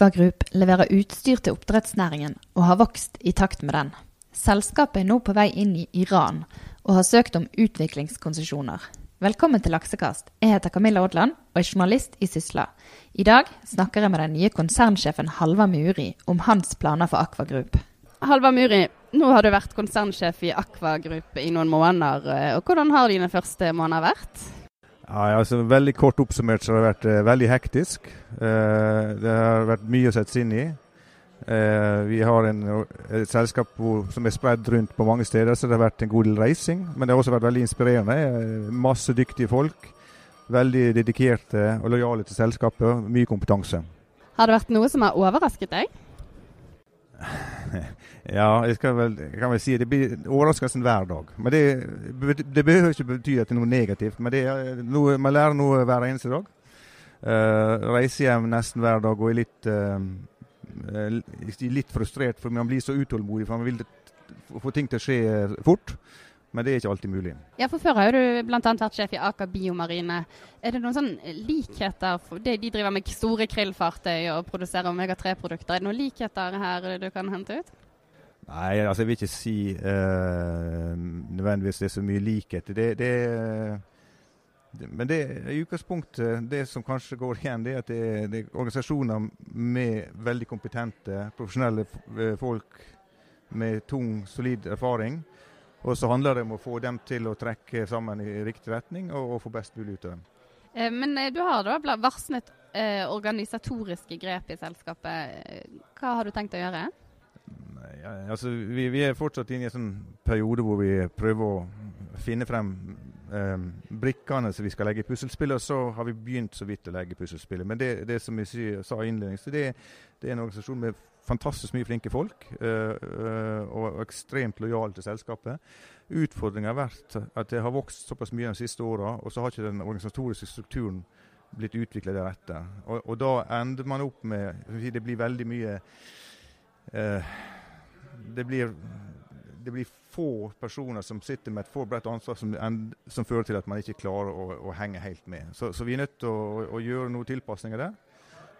Aqua Group leverer utstyr til oppdrettsnæringen og har vokst i takt med den. Selskapet er nå på vei inn i Iran og har søkt om utviklingskonsesjoner. Velkommen til Laksekast. Jeg heter Camilla Odland og er journalist i Sysla. I dag snakker jeg med den nye konsernsjefen Halvard Muri om hans planer for Aqua Group. Halvard Muri, nå har du vært konsernsjef i Aqua Group i noen måneder. Eh, og hvordan har dine første måneder vært? Ja, altså Veldig kort oppsummert så har det vært eh, veldig hektisk. Eh, det har vært mye å sette seg inn i. Eh, vi har en, et selskap hvor, som er spredd rundt på mange steder, så det har vært en god del reising. Men det har også vært veldig inspirerende. Eh, masse dyktige folk. Veldig dedikerte og lojale til selskapet. Mye kompetanse. Har det vært noe som har overrasket deg? ja, jeg vel, kan vel si det blir overraskelsen hver dag. Men det, det, behøver ikke bety at det er noe negativt. Men er noe, man lærer noe hver eneste dag. Uh, reiser hjem nesten hver dag og er litt uh, litt frustrert, for man blir så utålmodig. for Man vil få ting til å skje fort. Men det er ikke alltid mulig. Ja, for Før har du bl.a. vært sjef i Aker Biomarine. Er det noen sånn likheter? De, driver med store krillfartøy og produserer omega-3-produkter. Er det noen likheter her du kan hente ut? Nei, altså jeg vil ikke si uh, nødvendigvis det er så mye likhet. Det, det, men det i utgangspunktet, det som kanskje går igjen, det er at det det er organisasjoner med veldig kompetente, profesjonelle eh, folk med tung, solid erfaring. Og så handler det om å få dem til å trekke sammen i riktig retning og, og få best mulig ut av dem. Eh, men eh, du har da varslet eh, organisatoriske grep i selskapet. Hva har du tenkt å gjøre? Ja, altså, vi, vi, er fortsatt inne i en sånn periode hvor vi prøver å finne frem eh, brikkene som vi skal legge i puslespillet. Og så har vi begynt så vidt å legge puslespillet. Men det, det som jeg sa innledningsvis, det, det, er en organisasjon med fantastisk mye flinke folk. Eh, eh, og ekstremt lojale til selskapet. Utfordringen har vært at det har vokst såpass mye de siste åra, og så har ikke den organisatoriske strukturen blitt utvikla deretter. Og, og, da ender man opp med Det blir veldig mye eh, det blir det blir få personer som sitter med et for bredt ansvar som, som, fører til at man ikke klarer å, å henge helt med. Så, så, vi er nødt til å, å gjøre noen tilpasninger der.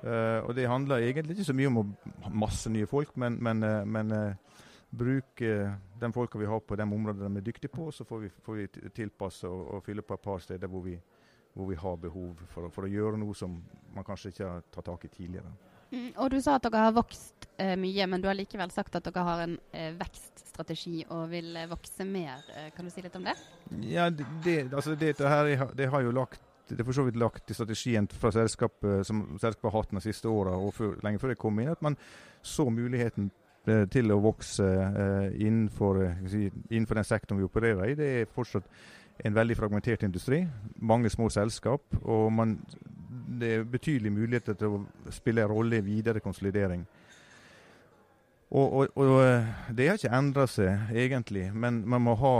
Uh, og Det handler egentlig ikke så mye om å masse nye folk, men, men, uh, men uh, bruke de folka vi har på de områdene de er dyktige på, så får vi, får vi tilpasse og, og, fylle på et par steder hvor vi, hvor vi har behov for, for, å gjøre noe som man kanskje ikke har tatt tak i tidligere. Mm, og Du sa at dere har vokst eh, mye, men du har likevel sagt at dere har en eh, vekststrategi og vil eh, vokse mer. Eh, kan du si litt om det? Ja, det, altså dette her, det har jo lagt det er for så vidt lagt i strategien fra selskapet som selskapet har hatt de siste åra, og før, lenge før jeg kom inn, at man så muligheten eh, til å vokse eh, innenfor, innenfor, den sektoren vi opererer i. Det er fortsatt en veldig fragmentert industri. Mange små selskap. og man det er betydelige muligheter til å spille en rolle i videre konsolidering. Og, og, og eh, Det har ikke endra seg egentlig, men man må ha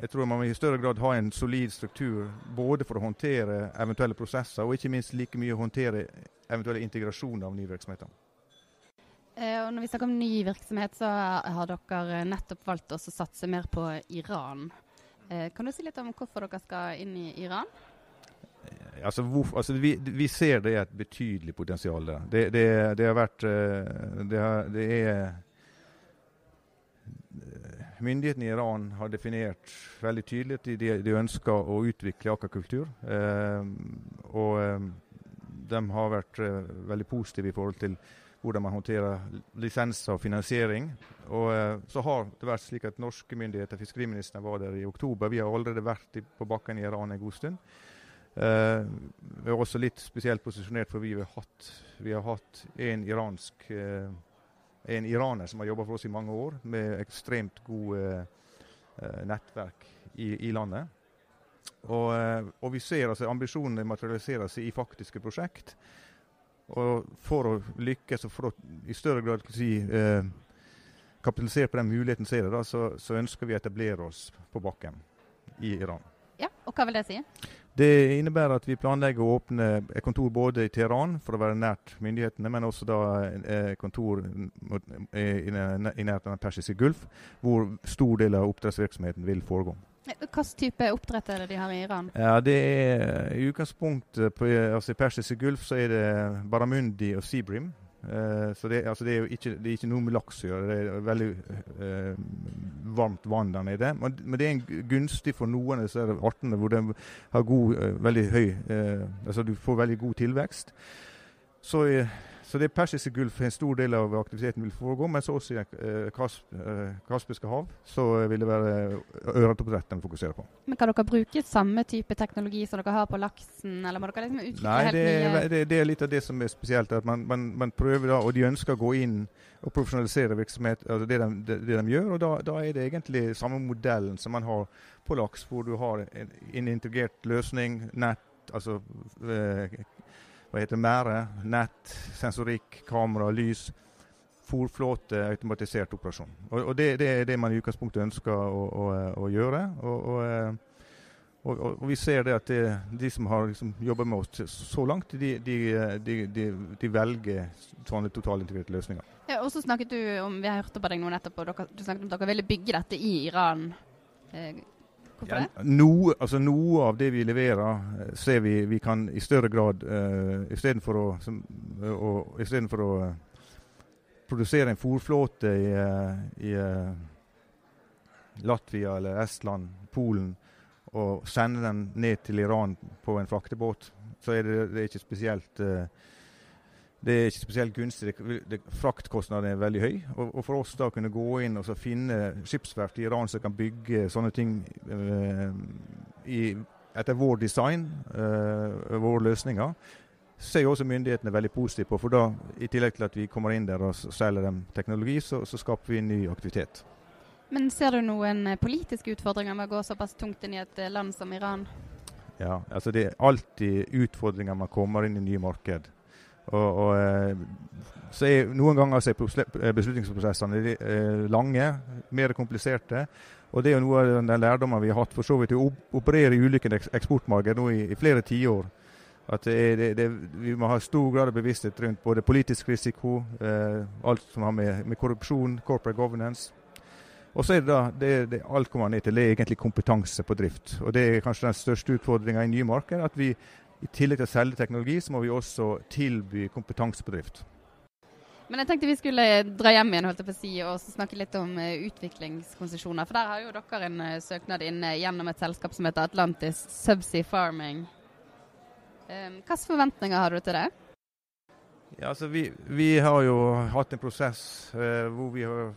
jeg tror man i større grad ha en solid struktur både for å håndtere eventuelle prosesser, og ikke minst like mye å håndtere eventuelle integrasjoner av nye virksomheter. Eh, og når vi snakker om ny virksomhet, så har dere nettopp valgt å satse mer på Iran. Eh, kan du si litt om hvorfor dere skal inn i Iran? Altså, hvor, altså vi, vi, ser det er et betydelig potensial der. Det, det, det har vært eh, det, har, det, er eh, Myndighetene i Iran har definert veldig tydelig at de, de ønsker å utvikle akakultur. Eh, og eh, de har vært eh, veldig positive i forhold til hvordan man håndterer lisenser og finansiering. Og eh, så har det vært slik at norske myndigheter, fiskeriministeren var der i oktober. Vi har allerede vært på bakken i Iran en god stund. Uh, vi er også litt spesielt posisjonert, for vi har hatt, vi en iransk uh, en iraner som har jobba for oss i mange år, med ekstremt god uh, nettverk i, i landet. Og, og, vi ser altså ambisjonene materialiserer seg i faktiske prosjekt. Og for å lykkes og for å i større grad si, kapitalisere på den muligheten ser er da, så, så ønsker vi å etablere oss på bakken i Iran. Ja, og Hva vil det si? Det innebærer at vi planlegger å åpne et kontor både i Teheran for å være nært myndighetene, men også da et kontor i nærheten av persiske gulf, hvor stor del av oppdrettsvirksomheten vil foregå. Hvilken type oppdrett er det de har i Iran? Ja, det er I utgangspunktet på altså persiske gulf så er det Baramundi og Seabrim. Eh, så det, altså det, er jo ikke, er ikke noe med laks å gjøre. Det er veldig eh, varmt vann der nede. Men, men, det er en gunstig for noen av disse artene hvor de har god, eh, veldig høy Altså du får veldig god tilvekst. Så så det persiske Gulf en stor del av aktiviteten vil foregå, mens også i eh, Kasp, eh, Kaspiske hav så vil det være ørretoppdrett de fokuserer på. Men Kan dere bruke samme type teknologi som dere har på laksen, eller må dere liksom utvikle Nei, helt det, nye det, det, er litt av det som er spesielt. at Man, man, man prøver da, og de ønsker å gå inn og profesjonalisere virksomhet, altså det, de, det, det de gjør. og da, da, er det egentlig samme modellen som man har på laks, hvor du har en, en integrert løsning, nett, altså eh, hva heter mære, nett, sensorikk, kamera, lys. Fòrflåte, automatisert operasjon. Og, og det, det, er det man i utgangspunktet ønsker å, å, å gjøre. Og, og, og, vi ser det at det, de som har liksom jobba med oss så langt, de, de, de, de velger sånne totalintegrerte løsninger. Ja, og så snakket du om, Vi har hørt på deg nå nettopp, og dere, du snakket om at dere ville bygge dette i Iran. Eh, Hvorfor ja, det? Noe, altså noe av det vi leverer, eh, ser vi vi kan i større grad uh, Istedenfor å, som, uh, for å uh, produsere en fòrflåte i, i Latvia eller Estland, Polen, og sende den ned til Iran på en fraktebåt, så er det, det er ikke spesielt uh, det er ikke spesielt gunstig. Det, det, fraktkostnaden er veldig høy. Og, og, For oss da kunne gå inn og finne skipsverft i Iran som kan bygge sånne ting uh, i, etter vår design, uh, våre løsninger, ser jo også myndighetene veldig positivt på. For da, i tillegg til at vi kommer inn der og selger dem teknologi, så, så skaper vi ny aktivitet. Men ser du noen eh, politiske utfordringer med å gå såpass tungt inn i et land som Iran? Ja, altså det er alltid utfordringer man kommer inn i nye marked. Og, og, eh, så er, noen ganger er eh, beslutningsprosessene eh, lange, mer kompliserte. Og Det er jo noe av den lærdommen vi har hatt for så vidt å operere i ulike eksportmarkeder nå i, i flere tiår. At det, det, vi må ha stor grad av bevissthet rundt både politisk risiko, eh, alt som har med, med, korrupsjon, corporate governance. Og så er det da, det, det, alt kommer ned til det er egentlig kompetanse på drift. Og Det er kanskje den største utfordringa i nye markeder. At vi i tillegg til å selge teknologi, så må vi også tilby kompetanse på drift. Men jeg tenkte vi skulle dra hjem igjen holdt jeg på å si, og snakke litt om uh, utviklingskonsesjoner. For der har jo dere en uh, søknad inne gjennom et selskap som heter Atlantis Subsea Farming. Um, Hvilke forventninger har du til det? Ja, altså vi, vi har jo hatt en prosess eh, hvor vi har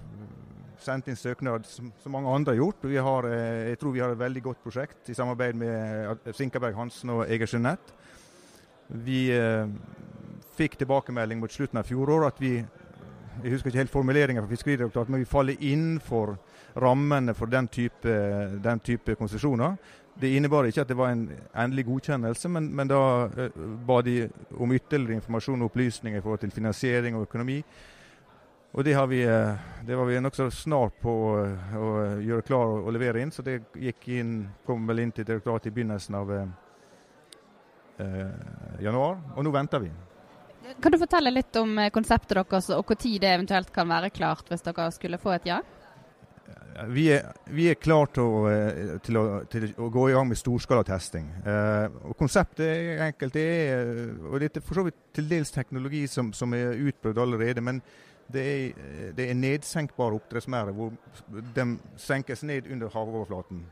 sendt inn søknad som, som, mange andre har gjort. Har, eh, jeg tror vi har et veldig godt prosjekt i samarbeid med Sinkaberg Hansen og Egersund Nett. Vi eh, fikk tilbakemelding mot slutten av fjoråret at vi jeg husker ikke helt formuleringen fra Fiskeridirektoratet, men vi faller innenfor rammene for den type, den type konsesjoner. Det innebar ikke at det var en endelig godkjennelse, men, men da eh, ba de om ytterligere informasjon og opplysninger i forhold til finansiering og økonomi. Og det, vi, eh, det var vi nokså snart på eh, å gjøre klar og levere inn, så det gikk inn, kom vel inn til direktoratet i begynnelsen av eh, eh, januar. Og nå venter vi. Kan du fortelle litt om konseptet deres og når det eventuelt kan være klart, hvis dere skulle få et ja? Vi er, vi er klar til til, til å, gå i gang med storskala testing. Eh, og konseptet er enkelt. Det er, og det er for så vidt til dels teknologi som, som er utprøvd allerede. men det er, det er nedsenkbare oppdrettsmerder hvor de senkes ned under havoverflaten.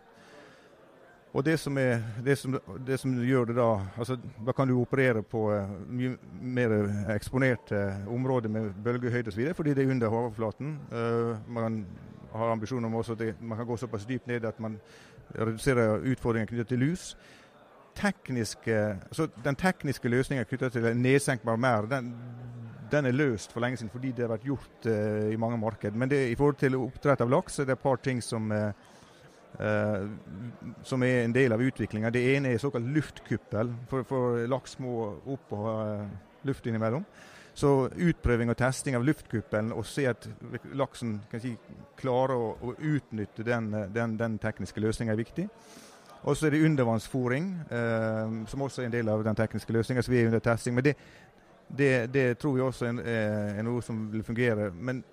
Og det som, er, det, som, det som, gjør det da altså Da kan du operere på uh, mye mer eksponerte områder med bølgehøyde osv. fordi det er under havoverflaten. Uh, man har ambisjoner om også at man kan gå såpass dypt ned at man reduserer utfordringer knyttet til lus. Tekniske, altså den tekniske løsningen knyttet til nedsenkbar merd, den, den er løst for lenge siden fordi det har vært gjort uh, i mange marked. Men det, i forhold til oppdrett av laks er det et par ting som, uh, som er en del av utviklinga. Det ene er såkalt luftkuppel, for, for laks må opp og ha luft innimellom. Så utprøving og testing av luftkuppelen og se at laksen si, klarer å, å, utnytte den, den, den tekniske løsninga er viktig. Og så er det undervannsfòring, eh, som også er en del av den tekniske løsninga. Så vi er under testing. Men det, det, det, tror vi også er, er, noe som vil fungere. Men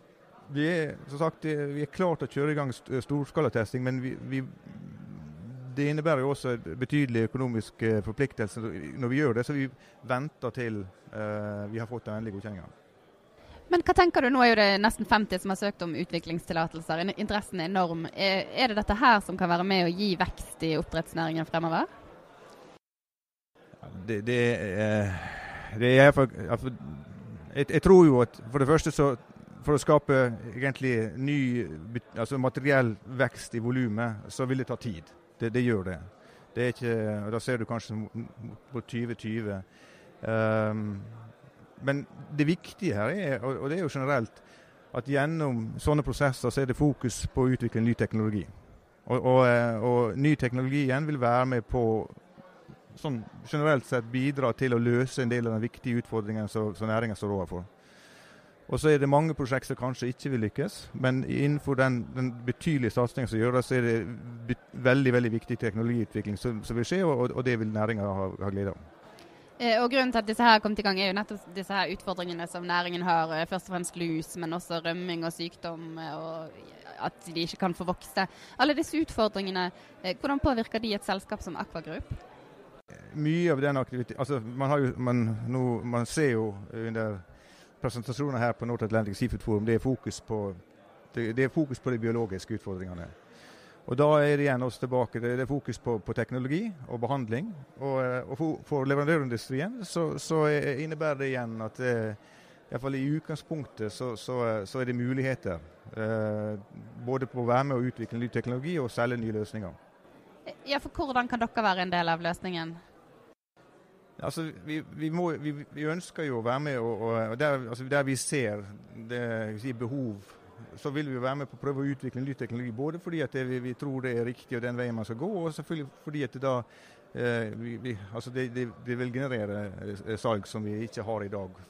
vi er som sagt, vi er klart å kjøre i gang storskalatesting, men vi, vi, det innebærer jo også betydelige økonomiske forpliktelser når vi gjør det. Så vi venter til uh, vi har fått den endelige godkjenninga. Men hva tenker du, nå er jo det nesten 50 som har søkt om utviklingstillatelser. Interessen er enorm. Er det dette her som kan være med å gi vekst i oppdrettsnæringen fremover? Det, det, det er for, jeg, jeg, tror jo at for det første så for å skape egentlig ny altså materiell vekst i volumet, så vil det ta tid. Det, det gjør det. det er ikke, da ser du kanskje på 2020. Um, men det viktige her er, og det er jo generelt, at gjennom sånne prosesser så er det fokus på å utvikle ny teknologi. Og, og, eh, og ny teknologi igjen vil være med på sånn generelt sett bidra til å løse en del av den viktige utfordringen som, som næringen står overfor. Og så er det mange prosjekter som kanskje ikke vil lykkes, men innenfor den, den betydelige satsingen som gjøres, er det veldig veldig viktig teknologiutvikling som, som vil skje, og, og det vil næringa ha, ha glede av. Eh, og Grunnen til at disse her kom til gang, er jo nettopp disse her utfordringene som næringen har. Eh, først og fremst lus, men også rømming og sykdom, eh, og at de ikke kan få vokse. Alle disse utfordringene, hvordan påvirker de et selskap som Aquagroup? Mye av den aktiviteten altså man, man, no, man, ser jo under presentasjonen her på North Atlantic Seafood Forum, det er fokus på det, det er fokus på de biologiske utfordringene. Og Da er det igjen oss tilbake. Det er fokus på, på teknologi og behandling. Og, eh, og for, for, leverandørindustrien så, så, innebærer det igjen at det, i, fall i utgangspunktet så, så, så, er det muligheter. Eh, både på å være med og utvikle ny teknologi og selge nye løsninger. Ja, for Hvordan kan dere være en del av løsningen? Altså, vi, vi, må, vi, vi ønsker jo å være med, og, og der, altså der, vi ser det, si, behov så vil vi være med på å prøve å utvikle ny teknologi. Både fordi det, vi, tror det er riktig og den veien man skal gå, og selvfølgelig fordi det da eh, altså det, det, vil generere eh, salg som vi ikke har i dag.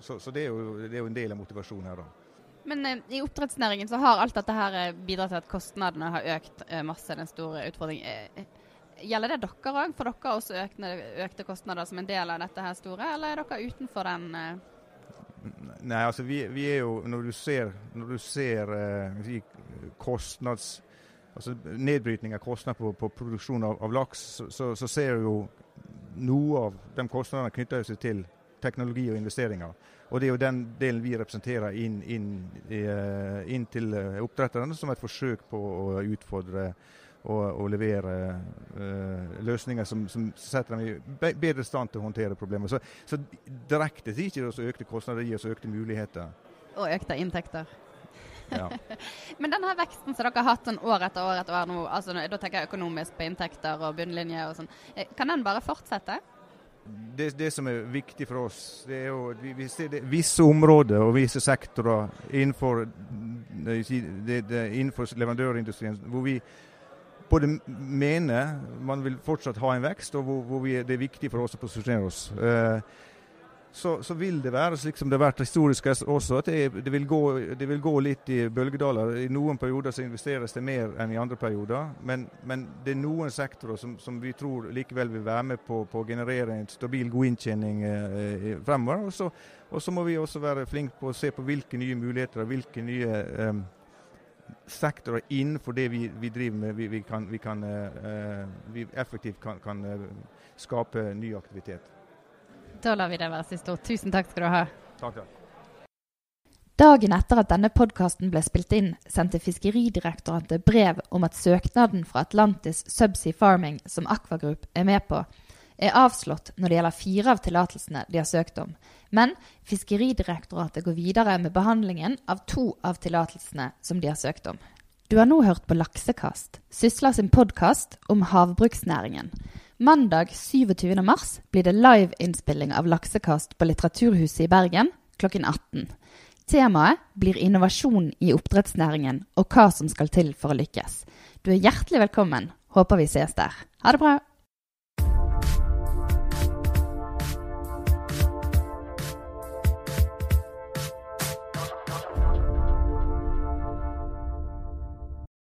Så, så er jo, det, er jo, en del av motivasjonen her. da. Men eh, i oppdrettsnæringen så har alt dette her eh, bidratt til at kostnadene har økt eh, masse. Den store utfordringen. Eh, gjelder det dere òg? Får dere også økne, økte kostnader som en del av dette her store, eller er dere utenfor den? Nei, altså vi, vi, er jo Når du ser, når du ser eh, kostnads... Altså nedbrytning av kostnader på, på produksjon av, av laks, så, så, ser du jo noe av de kostnadene knytter seg til teknologi og investeringer. Og Det er jo den delen vi representerer inn, inn, eh, inn til eh, oppdretterne som et forsøk på å utfordre og, og levere uh, løsninger som, som, setter dem i bedre stand til å håndtere problemer. Så, så direkte gir ikke det oss økte kostnader, det gir oss økte muligheter. Og økte inntekter. Ja. Men denne veksten som dere har hatt sånn år etter år etter år nå, altså, da tenker jeg økonomisk på inntekter og bunnlinje og sånn, eh, kan den bare fortsette? Det, det, som er viktig for oss, det er jo vi, vi ser det, visse områder og visse sektorer innenfor, det, innenfor leverandørindustrien hvor vi både mener man vil fortsatt ha en vekst, og hvor, hvor vi, det er viktig for oss å posisjonere oss. Eh, så, så, vil det være slik som det har vært historisk også, at det, det, vil gå, det, vil gå, litt i bølgedaler. I noen perioder så investeres det mer enn i andre perioder. Men, men det er noen sektorer som, som, vi tror likevel vil være med på, på å generere en stabil, god inntjening eh, fremover. Og så, må vi også være flinke på å se på hvilke nye muligheter og hvilke nye eh, sektorer innenfor det vi, vi driver med, vi, vi kan, vi kan uh, vi effektivt kan, kan uh, skape ny aktivitet. Da lar vi det være siste ord. Tusen takk skal du ha. Takk, takk. Dagen etter at denne podkasten ble spilt inn, sendte Fiskeridirektoratet brev om at søknaden fra Atlantis Subsea Farming, som Aqua Group er med på, er avslått når det gjelder fire av tillatelsene de har søkt om, men Fiskeridirektoratet går videre med behandlingen av to av tillatelsene som de har søkt om. Du har nå hørt på Laksekast, Sysla sin podkast om havbruksnæringen. Mandag 27. mars blir det liveinnspilling av Laksekast på Litteraturhuset i Bergen klokken 18. Temaet blir innovasjon i oppdrettsnæringen og hva som skal til for å lykkes. Du er hjertelig velkommen. Håper vi ses der. Ha det bra.